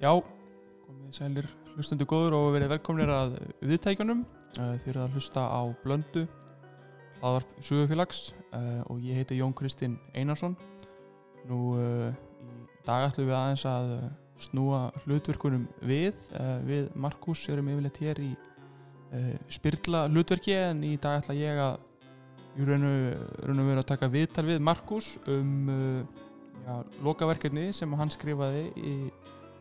Já, komið sælir hlustendur góður og verið velkomnir að viðtækjunum. Uh, Þið eru að hlusta á Blöndu, hlaðvarp Sugufélags uh, og ég heiti Jón Kristinn Einarsson. Nú uh, í dag ætlum við aðeins að snúa hlutverkunum við. Við Markus erum yfirleitt hér í spyrla hlutverki en í dag ætla ég að í raun og veru að taka viðtal við Markus um já, lokaverkefni sem hann skrifaði í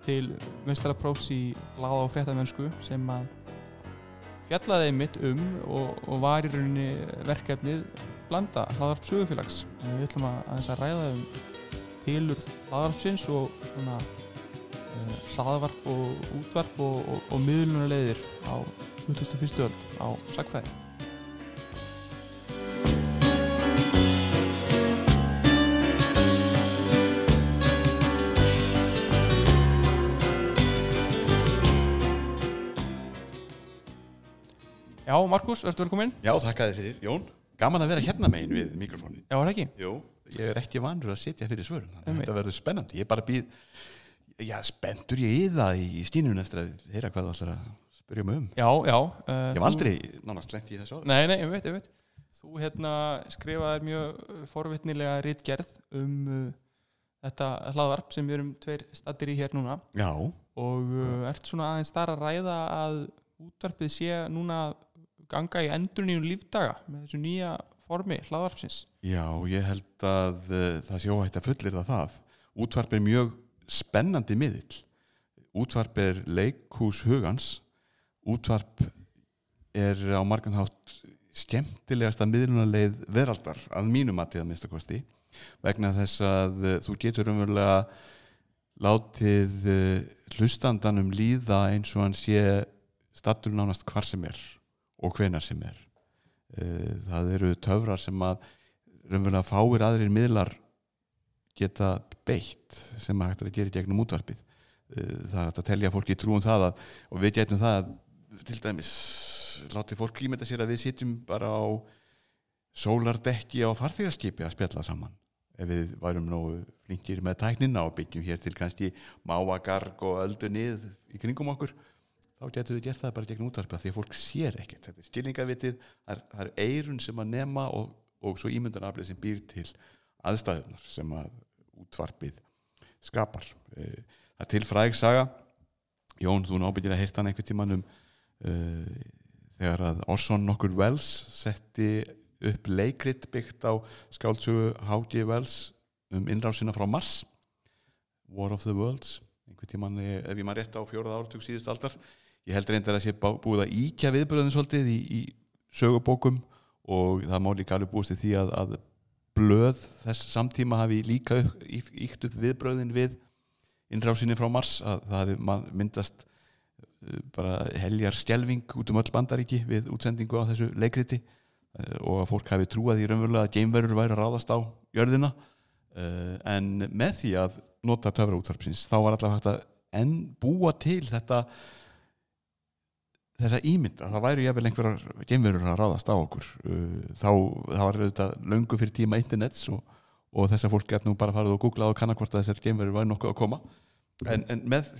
til meistaraprófs í láða og fréttamennsku sem að fjallaði einmitt um og, og var í rauninni verkefnið blanda hlaðarp sögufélags við ætlum að aðeins að ræða um tilur hlaðarpsins og svona uh, hlaðvarp og útvarp og, og, og miðlunulegðir á 2001. öld á sagfræði Já, Markus, verður velkominn? Já, þakka þér fyrir, Jón Gaman að vera hérna megin við mikrofónin Já, er það ekki? Jú, ég er ekki vanur að sitja fyrir svörum Þannig að þetta verður spennandi. Ég bara býð, já, spenntur ég í það í stínun eftir að heyra hvað þú ætlar að spyrja mig um. Já, já uh, Ég hef aldrei nánast lent í þessu áður Nei, nei, ég veit, ég veit Þú hérna skrifaði mjög uh, forvitnilega rítgerð um uh, þetta hlaðvarp sem við erum tveir stattir í hér núna. Já, og uh, ert svona aðeins þar að ræða að útvarpið sé núna ganga í endurníun lífdaga með þessu nýja formi hlaðvarpsins? Já, ég held að uh, það sé óhætt að fullir það. Útvarp er mjög spennandi miðill. Útvarp er leikhús hugans. Útvarp er á marganhátt skemmtilegasta miðlunarleið veraldar að mínum að að minnsta kosti vegna þess að uh, þú getur umverulega látið uh, hlustandanum líða eins og hann sé stattur nánast hvar sem er og hvenar sem er. Uh, það eru töfrar sem að raunverulega fáir aðrir miðlar geta beitt sem að hægt að gera í gegnum útvarpið. Uh, það er að telja fólki trúum það að, og við getum það að, til dæmis látið fólk ímynda sér að við sitjum bara á sólardekki á farþegarskipi að spjalla saman. Ef við værum nógu flinkir með tæknina og byggjum hér til kannski máagarg og öldu nið í kringum okkur þá getum við gert það bara gegn útvarpa því að fólk sér ekkert. Þetta er skilningavitið, það er, það er eirun sem að nema og, og svo ímyndanaflið sem býr til aðstæðunar sem að útvarpið skapar. Eh, það er til fræg saga. Jón, þú nábyggir að heyrta hann einhvern tíman um uh, þegar að Orson nokkur Wells setti upp leikrit byggt á skáldsögu H.G. Wells um innrásina frá Mars. War of the Worlds einhvern tíman, eh, ef ég maður rétt á fjóraða áratug síðust aldar ég held reyndar að sé búið að íkja viðbröðin svolítið í, í sögubókum og það má líka alveg búist í því að, að blöð þess samtíma hafi líka íkt upp viðbröðin við innrásinni frá Mars að það hafi myndast uh, bara heljar skelving út um öll bandaríki við útsendingu á þessu leikriti uh, og að fólk hafi trúað í raunverulega að geimverur væri að ráðast á jörðina. Uh, en með því að nota töfra útvarpsins þá var allavega hægt að enn búa til þetta þessa ímynd að það væri jafnvel einhverjar geimverur að ráðast á okkur Uh, þá var auðvitað löngu fyrir tíma internets og, og þess að fólk gett nú bara farið og googlað og kannan hvort að þessar geimverur væri nokkuð að koma. En, en með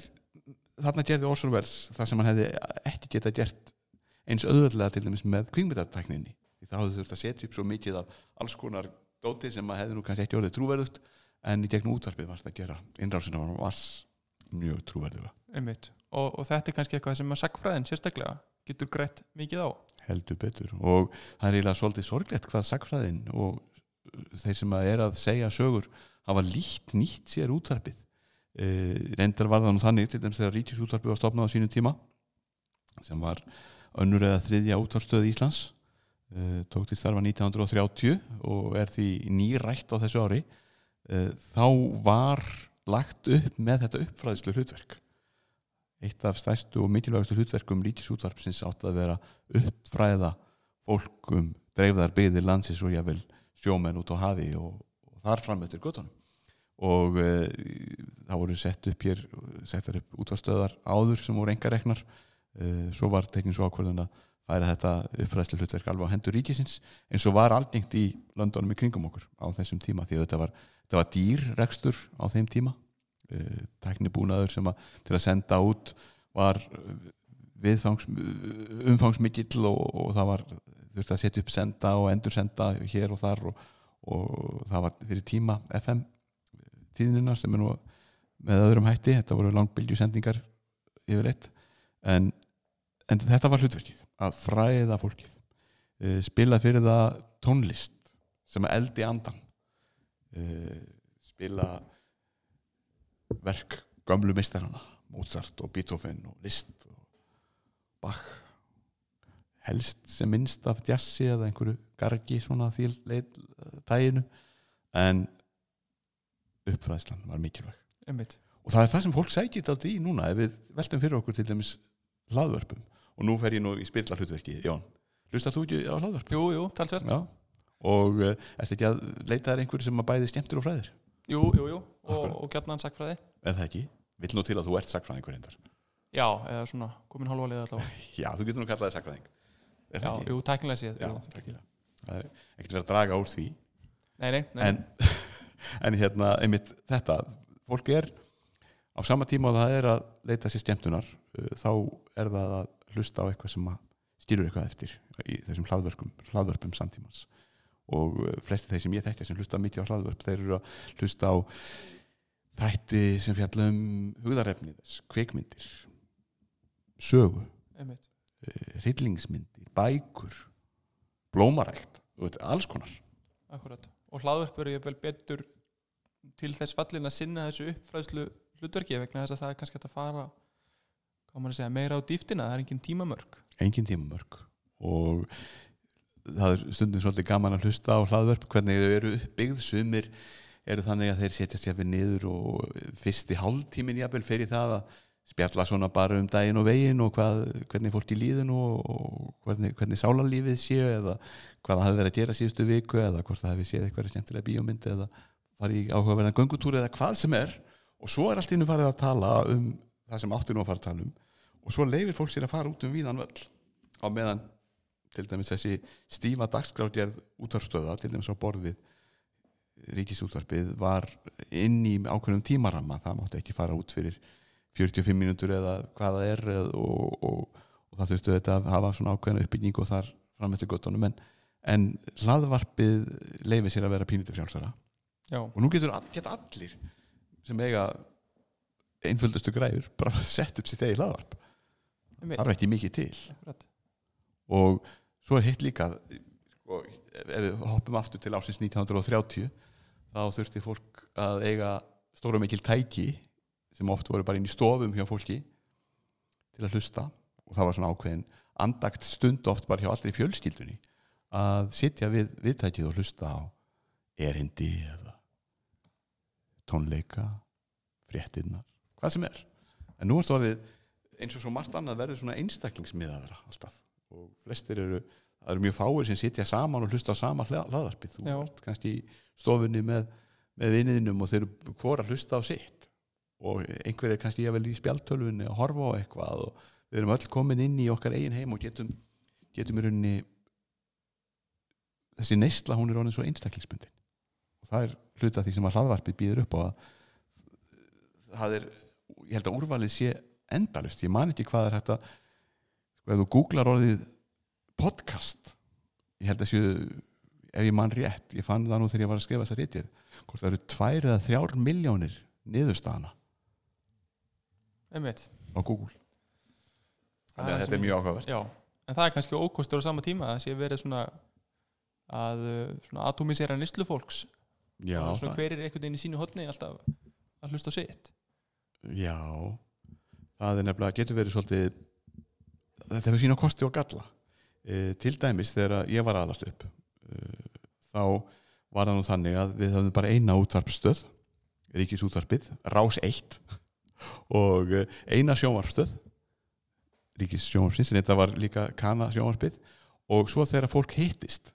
þarna gerði Orson Welles það sem hann hefði ekki geta gert eins auðvöldlega til dæmis með kvíngmyndatækninni því það hafði þurft að setja upp svo mikið af alls konar dóti sem að hefði nú kannski ekki orðið trúverðugt en í gegnum útvarpið var þetta að gera. Innrásina var mjög trúverðuga. Einmitt og, og þetta er kannski eitthvað sem að sagfræðin sérstaklega getur greitt mikið á. Heldur betur. Og það er eiginlega svolítið sorglegt hvað sagfræðin og uh, þeir sem að er að segja sögur hafa lítt nýtt sér útvarpið. Uh, reyndar var það nú þannig til dæmis þegar Ríkis útvarpið var stopnað á sínu tíma sem var önnur eða þriðja útvarstöð Íslands uh, tók til starfa 1930 og er því nýrætt á þessu ári. Uh, þá var lagt upp með þetta uppfræðslu hlutverk eitt af stærstu og mikilvægastu hlutverkum ríkisútvarpsins átt að vera uppfræða fólkum dreifðar byggðir landsins og jável sjómenn út á hafi og, og þar fram eftir göttunum og e, það voru sett upp hér settar upp útvarstöðar áður sem voru enga reknar e, svo var tekin svo ákvörðun að færa þetta uppfræðslu hlutverk alveg á hendur ríkisins eins og var algengt í löndunum í kringum okkur á þessum tíma því þetta var, þetta var dýr rekstur á þeim tíma uh, tæknibúnaður sem að til að senda út var viðfangs, umfangsmikill og, og það var þurfti að setja upp senda og endur senda hér og þar og, og það var fyrir tíma FM tíðnina sem er nú með öðrum hætti, þetta voru langbylgjusendingar yfirleitt en, en þetta var hlutverkið að fræða fólkið spila fyrir það tónlist sem eldi andan spila verk gömlu meistarana Mozart og Beethoven og Liszt og Bach. Helst sem minnst af jazzi eða einhverju gargi svona því leit tæginu en uppfræðslan var mikilvæg. Einmitt. Og það er það sem fólk sækir þetta í núna ef við veltum fyrir okkur til dæmis hlaðvörpum. Og nú fer ég nú í spyrla hlutverki Jón, hlustar þú ekki á hlaðvörpum? Jú, jú, talsvert. Já, og uh, ertu ekki að leita þær einhverju sem að bæði skemmtur og fræðir? Jú, jú, jú, og, og gjarnan sagfræði Er það ekki? Vill nú til að þú ert sagfræðingur reyndar. Já, eða svona, komin hálfa liða allavega. Já, þú getur nú kallaði sagfræðing Er Já, ekki? jú, tæknilega séð er ekkert verið að draga úr því. Nei, nei, nei. En, en hérna einmitt þetta, fólk er á sama tíma og það er að leita sér skemmtunar uh, þá er það að hlusta á eitthvað sem að skilur eitthvað eftir í þessum hlaðvörpum samtímans og uh, flesti þeir sem ég þekkja sem hlusta mikið á hlaðvörp, þeir eru að hlusta á þætti sem fjalla um hugðarefni þess, kveikmyndir sögu, einmitt. uh, hryllingsmyndir bækur, blómarækt alls konar. Akkurat. Og hlaðvörp eru ég vel betur til þess fallin að sinna þessu uppfræðslu hlutverki vegna þess að það er kannski að fara segja, meira á dýftina, það er engin tímamörk. Engin tímamörk. Og það er stundum svolítið gaman að hlusta á hlaðvörp hvernig þau eru uppbyggð. Sumir eru þannig að þeir setjast jafnvel niður og fyrsti hálftímin jafnvel fer í það að spjalla svona bara um daginn og veginn og hvað, hvernig fólk í líðun og, og hvernig, hvernig sálarlífið sé eða hvað það hafi verið að gera síðustu viku eða hvort það hefði séð eitthvað skemmtilega bíómynd eða farið í áhugaverðan göngutúr eða hvað sem er. Og svo er allt innu farið að tala um það sem átti nú að fara að tala um og svo leifir fólk sér að fara út um víðan völl á meðan til dæmis þessi stífa dagskráðgerð útvarfstöða til dæmis á borðið ríkisútvarpið var inn í ákveðnum tímaramma. Það mátti ekki fara út fyrir 45 mínútur eða hvað það er og, og, og það þurftu þetta að hafa svona ákveðna uppbygging og þar fram eftir göttunum en, en hlaðvarpið leifir sér að vera pínutur frjálsara. Já, og nú getur all, geta allir sem eiga einföldustu græður bara sett upp sitt eigi hlaðvarp. Það er ekki mikið til. Akkurat. og svo er hitt líka sko, ef við hoppum aftur til ásins 1930 þá þurfti fólk að eiga stóra mikil tæki sem oft voru bara inn í stofum hjá fólki til að hlusta. Og það var svona ákveðin andakt stund oft bara hjá allri fjölskyldunni að sitja við viðtækið og hlusta á erindi eða tónleika fréttinnar, hvað sem er. En nú er það eins og svo margt annað verður svona einstaklingsmiðaðra alltaf og flestir eru það eru mjög fáir sem sitja saman og hlusta á sama hla- hlaðvarpið, þú ert kannski í stofunni með, með vinniðinum og þeir eru hvora hlusta á sitt. Og einhver er kannski jável í spjaltölfunni að horfa á eitthvað og við erum öll komin inn í okkar eigin heim og getum, getum í rauninni þessi neysla hún er orðin svo einstaklingsbundin. Og það er hluta því sem að hlaðvarpið býður upp á að það er, ég held að úrvalið sé endalust, ég man ekki hvað er hægt að sko ef þú googlar orðið podcast ég held að séu, ef ég man rétt ég fann það nú þegar ég var að skrifa þessa rítið hvort það eru tvær eða þrjár miljónir niðurstaðana einmitt. á Google. Það þannig að þetta er mjög áhugavert. Já, en það er kannski ókostur á sama tíma að það sé verið svona að uh, svona atomisera nýslu fólks. Já, og svona það, hver er einhvern veginn í sínu hotni alltaf að hlusta á sitt. Já það er nefnilega, getur verið svolítið þetta hefur sína kosti og galla. E, til dæmis þegar ég var aðlast upp e, þá var það nú þannig að við höfum bara eina útvarpstöð ríkis útvarpið, rás 1 og eh, eina sjónvarpstöð ríkis sjónvarpsins en þetta var líka kana sjónvarpið og svo þegar fólk hittist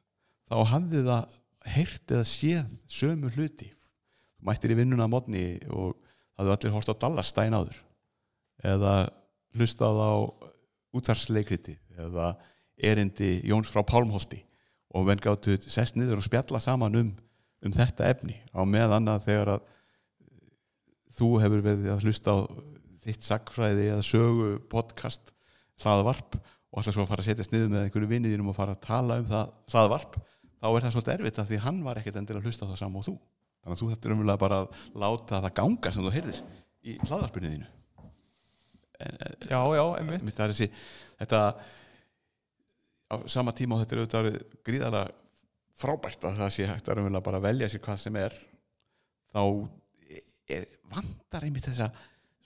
þá hafði það heyrt eða séð sömu hluti. Mættir í vinnuna að modni og hafði allir hort á Dallasstæn áður eða hlustað á útvarsleikriti eða erindi Jóns frá Pálmholti. Og menn gáttu sest niður og spjalla saman um, um þetta efni á meðan að þegar að þú hefur verið að hlusta á þitt sagfræði eða sögu podcast hlaðvarp og ætla svo að fara að setjast niður með einhverju vinniðinum og fara að tala um það hlaðvarp þá er það svolítið erfitt að því hann var ekkert endilega að hlusta það saman og þú. Þannig að þú þetta er umlega bara að láta það ganga sem þú heyrðir í hlaðvarpunni þínu já, já, einmitt. Þessi, þetta á sama tíma og þetta er auðvitað gríðarlega frábært að það sé hægt að raunverulega bara velja sér hvað sem er þá er, vandar einmitt þessa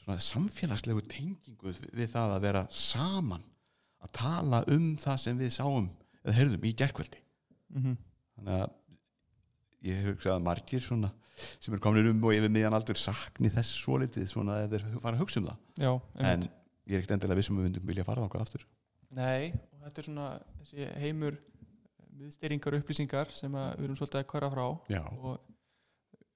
svona samfélagslegu tengingu við, það að vera saman að tala um það sem við sáum eða heyrðum í gerkvöldi mm þannig að ég hugsa að margir svona sem er komin um og yfir miðjan aldur sakni þess svo litið svona að þeir fara að hugsa um það. Já, en ég er ekkert endilega vissum að við vilja fara þangað aftur. Nei, og þetta er svona þessi heimur viðstyringar og upplýsingar sem við erum svolítið að hverja frá. Já, og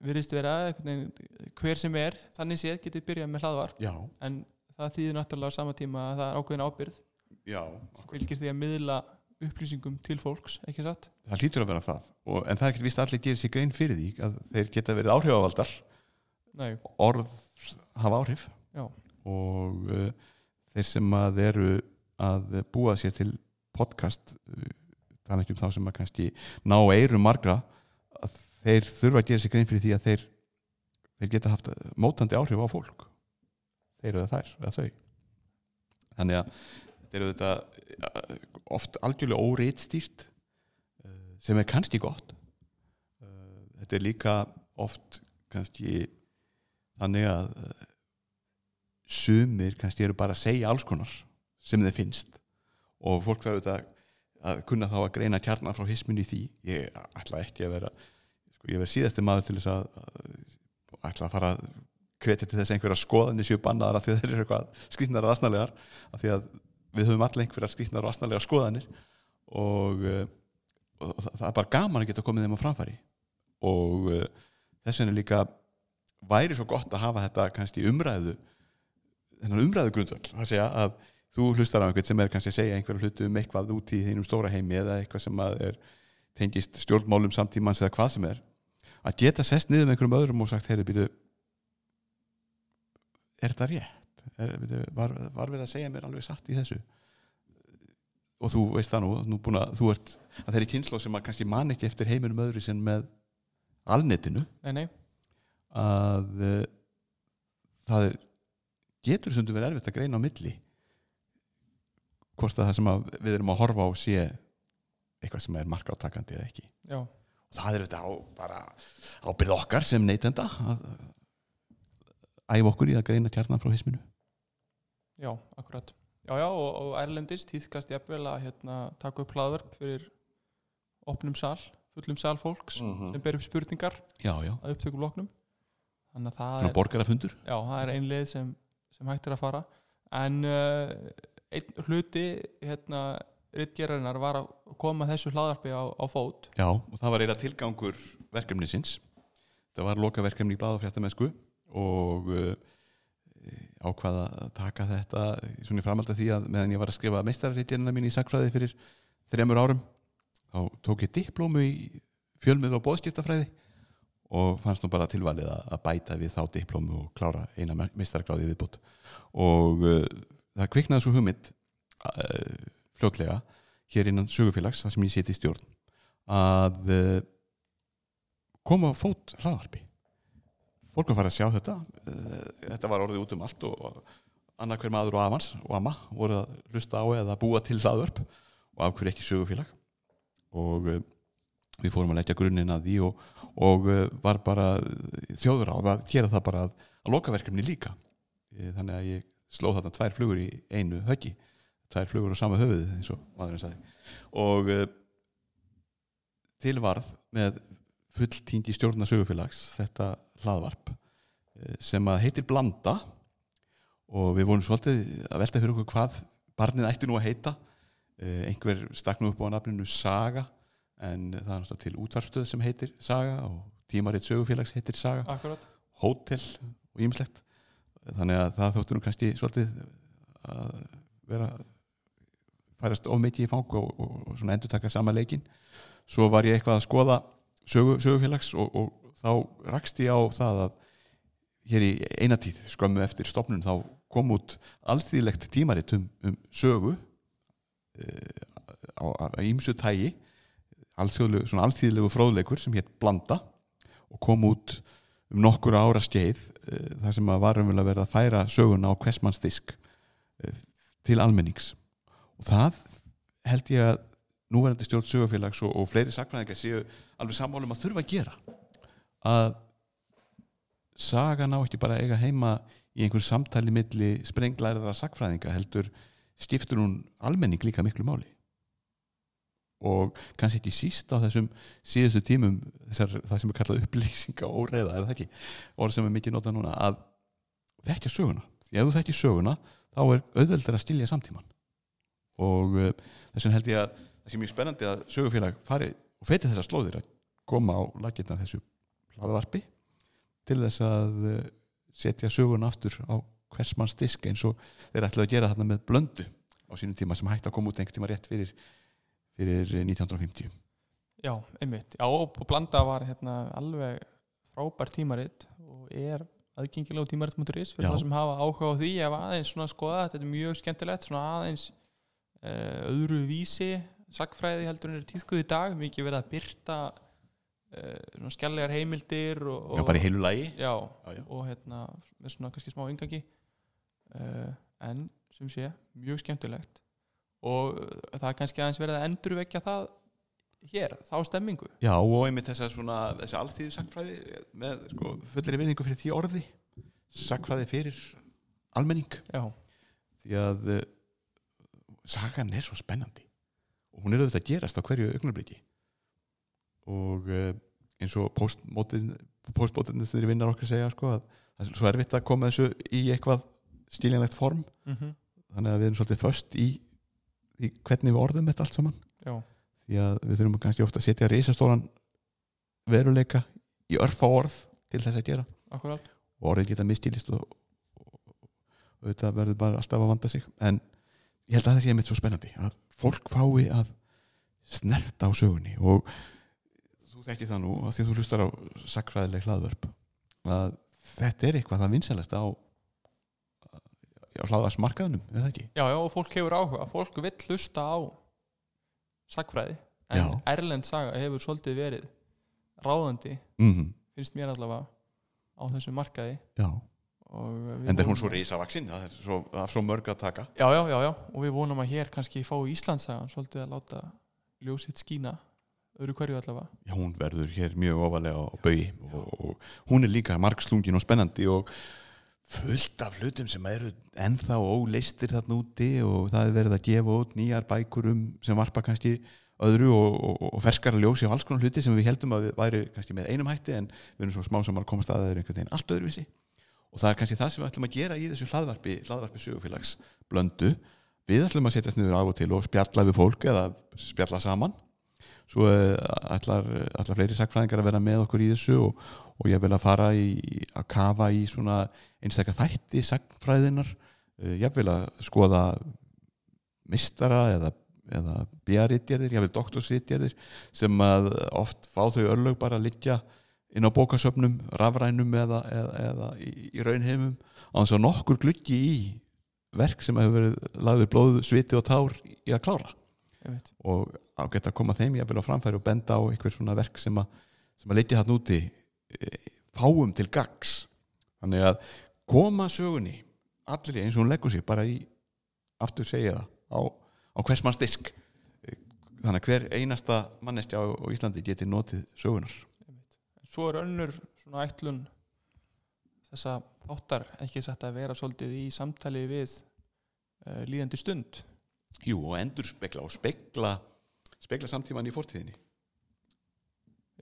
virðist vera einhvern veginn, hver sem er þannig séð getur byrjað með hlaðvarp. Já, en það þýðir náttúrulega á sama tíma að það er ákveðin ábyrð já fylgir því að miðla upplýsingum til fólks, ekki satt? það hlýtur að vera það. Og, en það er ekki vist að allir gerir sér grein fyrir því að þeir geta verið áhrifavaldar. Nei, orð hafa áhrif. Já. og uh, þeir sem að eru að búa sér til podcast tala ekki um þá sem að kannski ná eirum margra að þeir þurfa að gera sér grein fyrir því að þeir, þeir geta haft mótandi áhrif á fólk. Þeir eru þær eða þau. Þannig að þetta eru þetta uh, oft algjörlega óreitstýrt uh, sem er kannski gott. Uh, þetta er líka oft kannski þannig að sumir kannski eru bara að segja alls konar sem þeir finnst. Og fólk þarf auðvitað að kunna þá að greina kjarnar frá hisminu í því. Ég ætla ekki að vera sko, ég verð síðasti maður til þess að, ætla að fara að hvetja til þess einhverja skoðanir séu bannaðar af því að þeir eru eitthvað skrýtnar og asnalegar. Af því að við höfum allir einhverja skrýtnar og asnalegar skoðanir og, uh, og það, er bara gaman að geta komið þeim á framfæri og uh, þess vegna líka væri svo gott að hafa þetta kannski umræðu þennan umræðu grundvöld það segja að þú hlustar á einhvern sem er kannski að segja einhverju hlutu um eitthvað út í þínum stóra heimi eða eitthvað sem að er tengist stjórnmálum samtímans eða hvað sem er að geta sest niður með einhverjum öðrum og sagt heyrðu býtu er þetta rétt? Er, var, var við að segja mér alveg satt í þessu? og þú veist það nú, nú búin að þú ert að þeirri kynnslóð sem að kannski man ekki eftir heiminum öðru sem með alnetinu. Nei, nei, að uh, það er getur stundu verið erfitt að greina á milli hvort að það sem að við erum að horfa á sé eitthvað sem er marka átakandi eða ekki. Já, og það er þetta á bara ábyrð okkar sem neytenda að æfa okkur í að greina kjarnan frá hisminu já, akkurat. Já, já, og, og Erlendis týðkast jafnvel að hérna, taka upp hlaðverk fyrir opnum sal, fullum sal fólks sem ber upp spurningar já, já, að upptökum loknum. Þannig að það svona er, borgarafundur? Já, það er ein leið sem, sem hægt er að fara. En uh, einn hluti hérna, rittgerarinnar var að koma þessu hlaðarpi á, á fót. Já, og það var eiginlega tilgangur verkefnisins. Það var lokaverkefni í bláðafréttamennsku og uh, ákvaða að taka þetta svona í framhald af því að meðan ég var að skrifa meistararítjarnina mín í sakfræði fyrir þremur árum þá tók ég diplómu í fjölmið og bóðskiptafræði og fannst nú bara tilvalið að bæta við þá diplómu og klára eina meistaragráði viðbútt og uh, það kviknaði svo hugmynd uh, fljótlega hér innan sögufélags, það sem ég seti í stjórn að uh, koma á fót hlaðarpi fólk var fara að sjá þetta. Uh, þetta var orðið út um allt og, annar hver maður og amans og amma voru að hlusta á eða búa til hlaðvörp og af hverju ekki sögufélag. Og uh, við fórum að leggja grunninn að því og, og uh, var bara þjóður á að gera það bara að, að lokaverkefni líka. Eh, þannig að ég sló þarna tvær flugur í einu höggi tvær flugur á sama höfuð eins og maðurinn sagði. Og uh, tilvarð með fulltíngi stjórna sögufélags þetta hlaðvarp eh, sem að heitir Blanda. Og við vorum svolítið að velta fyrir okkur hvað barnið ætti nú að heita. Eh, einhver stakk nú upp á nafninu Saga en það er náttúrulega til útvarfstöð sem heitir Saga og tímaritt sögufélags heitir Saga. Akkurat, hótel og ýmislegt. Þannig að það þóttu nú kannski svolítið að vera færast of mikið í fang og, og, og svona endur taka sama leikin svo var ég eitthvað að skoða sögu, sögufélags og, og þá rakst ég á það að hér í eina tíð skömmu eftir stopnun þá kom út alþýðlegt tímarit um, um sögu uh, á, ímsu tægi alþýðlegu fróðleikur sem hétt Blanda og kom út um nokkur ára skeið uh, þar sem að varum vel að verða að færa söguna á hversmannsdisk uh, til almennings. Og það held ég að núverandi stjórn sögufélags og, og fleiri sakfræðingar séu alveg sammálum að þurfa að gera. Að sagan á ekki bara að eiga heima í einhver samtali milli sprenglæriðara sakfræðinga heldur skiptur hún almenning líka miklu máli. Og kannski ekki síst á þessum síðustu tímum þessar, það sem er kallað upplýsinga og óreiða er það ekki, orð sem er mikið notað núna að þekkja söguna. Því ef þú þekkja söguna þá er auðveldur að stilja samtíman og uh, þess vegna held ég að það sé mjög spennandi að sögufélag fari og feti þessar slóðir að koma á lakirna þessu hlaðvarpi til þess að uh, setja söguna aftur á hvers manns disk eins og þeir ætlaðu að gera þarna með blöndu á sínum tíma sem hægt að koma út einhvern tíma rétt fyrir, fyrir 1950 Já, einmitt. Já, og Blanda var hérna alveg frábær tímaritt og er aðgengilega tímaritt.is fyrir Já. það sem hafa áhuga á því ef aðeins svona skoða, þetta er mjög skemmtilegt svona aðeins uh, öðru vísi, sagfræði heldur er tíðkuð í dag, mikið verið að byrta uh, svona skjallegar heimildir og, og Já, bara í heilu lagi. Já, Já, já. og hérna með svona kannski smá yngangi uh, en sem sé, mjög skemmtilegt. Og uh, það er kannski aðeins verið að endurvekja það hér, þá stemmingu. Já, og einmitt þessa svona þessi alþýðu sagfræði með sko, fullir vinningu fyrir því orði. Sagfræði fyrir almenning. Já, því að uh, sagan er svo spennandi og hún er auðvitað að gerast á hverju augnabliki og uh, eins og postbótinni þeirri vinnar okkar segja sko, að það er svo erfitt að koma þessu í eitthvað skiljanlegt form. Mm þannig að við erum svolítið föst í, í hvernig við orðum þetta allt saman. Já, því að við þurfum kannski ofta að setja risastóran veruleika í örfa orð til þess að gera. Akkurat. Og orðin geta miskilist og, og, og þetta verður bara alltaf að vanda sig. En ég held að það sé mitt svo spennandi að fólk fái að snerta á sögunni og þú þekki það nú að því að þú hlustar á sakfræðileg hlaðvörp að þetta er eitthvað það vinsælast á, á hlaðvarsmarkaðunum, er það ekki? já, já, og fólk hefur áhuga, fólk vill hlusta á sagfræði en Já. erlend saga hefur svolítið verið ráðandi, Mm finnst mér allavega á þessu markaði Já, en er hún svo risavaksinn það er svo, það er svo mörg að taka. Já, já, já, já, og við vonum að hér kannski fá Íslandsagan svolítið að láta ljósitt skína öðru hverju allavega. Já, hún verður hér mjög ofalega á baugi og, og hún er líka margslungin og spennandi og fullt af hlutum sem eru ennþá óleistir þarna úti og það er verið að gefa út nýjar bækur um sem varpa kannski öðru og, og, og ferskara ljósi á alls konar hluti sem við heldum að við væri kannski með einum hætti en við erum svo smá sem að komast að það er einhvern veginn allt öðruvísi og það er kannski það sem við ætlum að gera í þessu hlaðvarpi, hlaðvarpi sögufélags blöndu. Við ætlum að setjast niður af og til og spjalla við fólk eða spjalla saman. Svo eh, ætlar, ætlar fleiri sakfræðingar að vera með okkur í þessu og, og ég vil að fara í að kafa í svona einstakka þætti sakfræðinar Eh, ég vil að skoða mistara eða, eða bjarritgerðir, ég vil doktorsritgerðir sem að oft fá þau örlög bara að liggja inn á bókasöfnum, rafrænum eða, eða, eða í, í raunheimum á þess að nokkur gluggi í verk sem hefur verið lagður blóð, sviti og tár í að klára. Og ágætt að koma þeim jafnvel á framfæri og benda á einhver svona verk sem að, sem að leitja hann úti e, fáum til gags þannig að koma sögunni allir eins og hún leggur sig bara í aftur segja það á, á hvers manns disk. Þannig að hver einasta mannestja á, á Íslandi geti notið sögunar svo er önnur svona ætlun þessa þáttar ekki satt að vera svolítið í samtali við uh, líðandi stund. Jú, og endur spekla og spekla spekla samtíman í fortíðinni.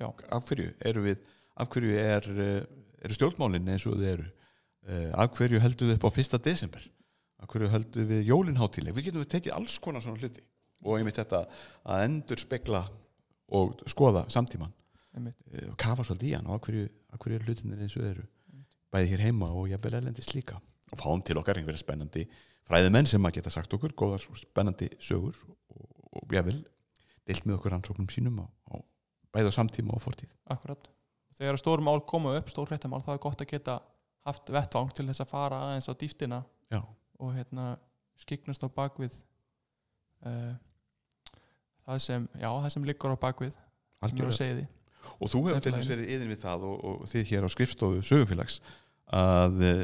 Já. af hverju eru við af hverju er, eh, eru stjórnmálin eins og þau eru? Eh, af hverju höldum við upp á fyrsta desember? Af hverju höldum við jólinháttíleg við getum við tekið alls konar svona hluti og einmitt þetta að endur spekla og skoða samtíman og kafa svolítið í hann og af hverju, eru hlutinir eins og eru? Bæði hér heima og jafnvel erlendis líka. Og fáum til okkar einhverja spennandi fræðimenn sem að geta sagt okkur góðar og spennandi sögur og, og jafnvel deilt með okkur rannsóknum sínum á, á bæði á samtíma og fortíð. Akkurat. Þegar stór mál koma upp, stór hrettamál, það er gott að geta haft vettvang til þess að fara aðeins á dýftina Já. og hérna skiknast á bakvið uh, það sem já, það sem liggur á bakvið sem er á algjörlega. segði og þú hefur til þess verið yðin við það og, og þið hér á skrifstofu sögufélags að uh,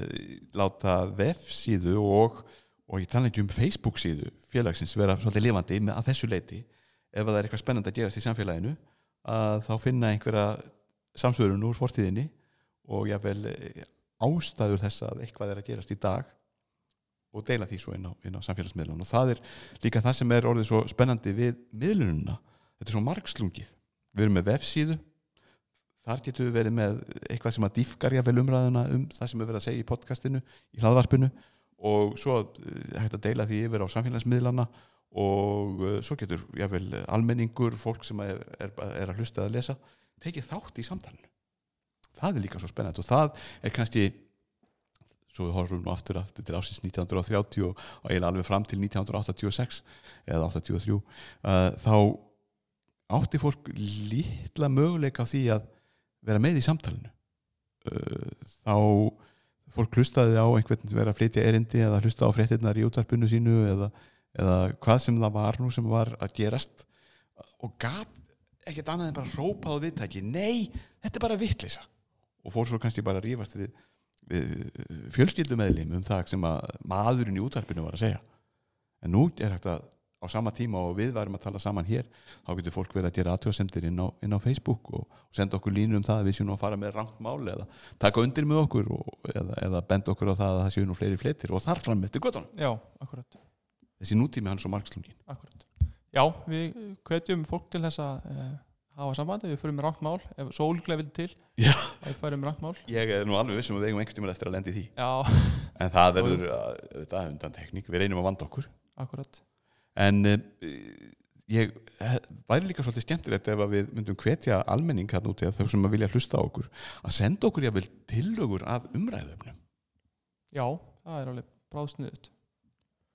láta vefsíðu og, og ég tala ekki um Facebook síðu félagsins vera svolítið lifandi með að þessu leiti ef það er eitthvað spennandi að gerast í samfélaginu að þá finna einhverja samsvörun úr fortíðinni og jáfnvel eh, ástæður þess að eitthvað er að gerast í dag og deila því svo inn á, inn á samfélagsmiðlun. Og það er líka það sem er orðið svo spennandi við miðlununa þetta er svo margslungið. Við erum með vefsíðu þar getum við verið með eitthvað sem að dýfkar jáfnvel umræðuna um það sem við verið að segja í podcastinu í hlaðvarpinu. Og svo eh, hægt að deila því yfir á samfélagsmiðlana og uh, svo getur jáfnvel almenningur, fólk sem er, er, er að hlusta að lesa tekið þátt í samtalinu. Það er líka svo spennandi og það er kannski svo við horfum nú aftur, aftur til ásins 1930 og, eiginlega alveg fram til 1986 eða 83 uh, þá átti fólk litla möguleika á því að vera með í samtalinu. Uh, þá fólk hlustaði á einhvern vera að flytja erindi eða hlusta á fréttinnar í útvarpinu sínu eða, eða hvað sem það var nú sem var að gerast og gat ekkert annað en bara rópað á viðtæki nei, þetta er bara vittlisa og fór svo kannski bara að rífast við, við fjölskyldumeðlim um það sem að maðurinn í útvarpinu var að segja. En nú er að á sama tíma og við værum að tala saman hér þá getur fólk verið að gera aðtjóðsendir inn, inn á Facebook og, og senda okkur línur um það að við séum að fara með rangt mál eða taka undir með okkur og, eða, eða benda okkur á það að það séu nú fleiri fletir og þar fram eftir göttunum. já, akkurat, Þessi nútími er svo margslungin. akkurat já, við hvetjum fólk til þess að uh, hafa sambandi, við förum með rangt mál ef svo ólíklega vil til Já. við færum með rangt mál Ég er nú alveg vissum að við eigum einhvern tímann eftir að lendi því. já, En það verður að- auðvitað undan tekník, við reynum að vanda okkur. akkurat En uh, ég eh, væri líka svolítið skemmtilegt ef við myndum hvetja almenning hérna úti að þau sem að vilja hlusta á okkur að senda okkur jáfnvel tillögur að umræðöfnum. já, það er alveg bráðsniðut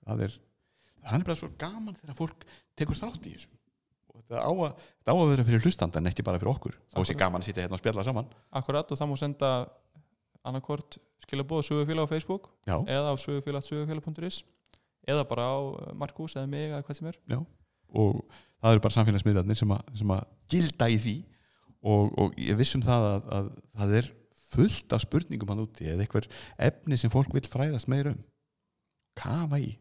það er það er bara svo gaman þegar fólk tekur þátt í þessu. Og þetta á á að vera fyrir hlustandan ekki bara fyrir okkur. Þá sé Akkurat. gaman að sitja hérna og spjalla saman. Akkurat og það má senda annarkvort skilabóð sögufélag á Facebook já, eða á sögufélag sögufélag.is eða bara á eh, Markus eða mig eða hvað sem er. Og það eru bara samfélagsmiðlarnir sem, að- sem að gilda í því. Og, og ég vissum það að, að það er fullt af spurningum hann úti eða eitthvað efni sem fólk vil fræðast meira um. Kafa í.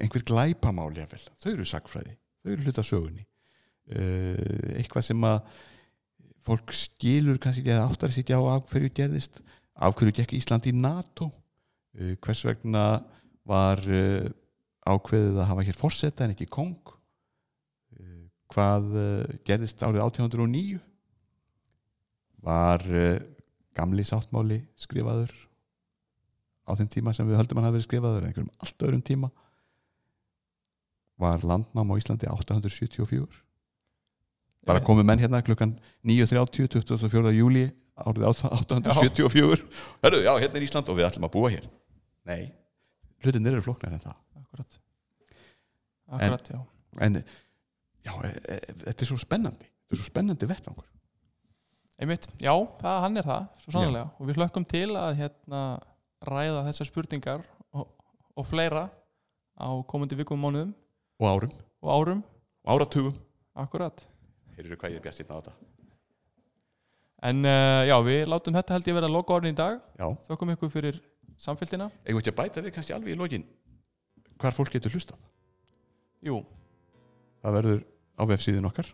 Einhver glæpamál jáfnvel, þau eru sagfræði þau eru hluta af sögunni. Uh, eitthvað sem að fólk skilur kannski ekki að áttar sig ekki á af hverju gerðist. Af hverju gekk Ísland í NATO hvers vegna var uh, ákveðið að hafa hér forseta en ekki kong uh, hvað gerðist árið 1809 var gamli sáttmáli skrifaður á þeim tíma sem við höldum hann hafi verið skrifaður en einhverjum allt öðrum tíma? Var landnám á Íslandi 874 bara komið menn hérna klukkan 9.30 24. júli árið 874 Hörru, já, hérna er Ísland og við ætlum að búa hér nei, hlutinir eru flóknar en það. Akkurat. Akkurat, já. en já, e, e, þetta er svo spennandi. Þetta er svo spennandi vettvangur. Einmitt, já, það, hann er það svo sannlega og við hlökkum til að hérna ræða þessar spurningar og, og fleira á komandi vikum og mánuðum. Og árum. Og árum, og áratugum. Akkurat. Heyrðu hvað ég er bjast á þetta. En uh, já, við látum þetta held ég vera loka orðin í dag. Já, þökkum ykkur fyrir samfélgina við ekki að bæta við kannski alveg í lokin? Hvar fólk getur hlustað? Jú, það verður á vefsíðin okkar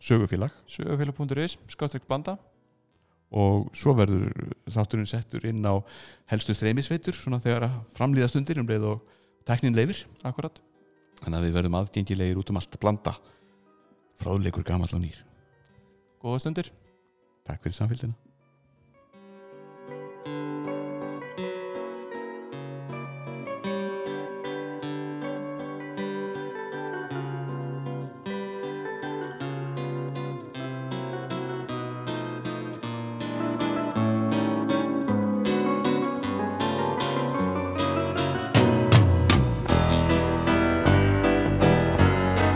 sögufélag. Sögufélag.is skástríkt banda. Og svo verður þátturinn settur inn á helstu streymisveitur svona þegar að framlýða stundir um leið og teknin leifir akkurat, þannig að við verðum aðgengilegir út um allt að blanda. Fráðleikur gamall og nýr. Góða stundir. Takk fyrir samfélgina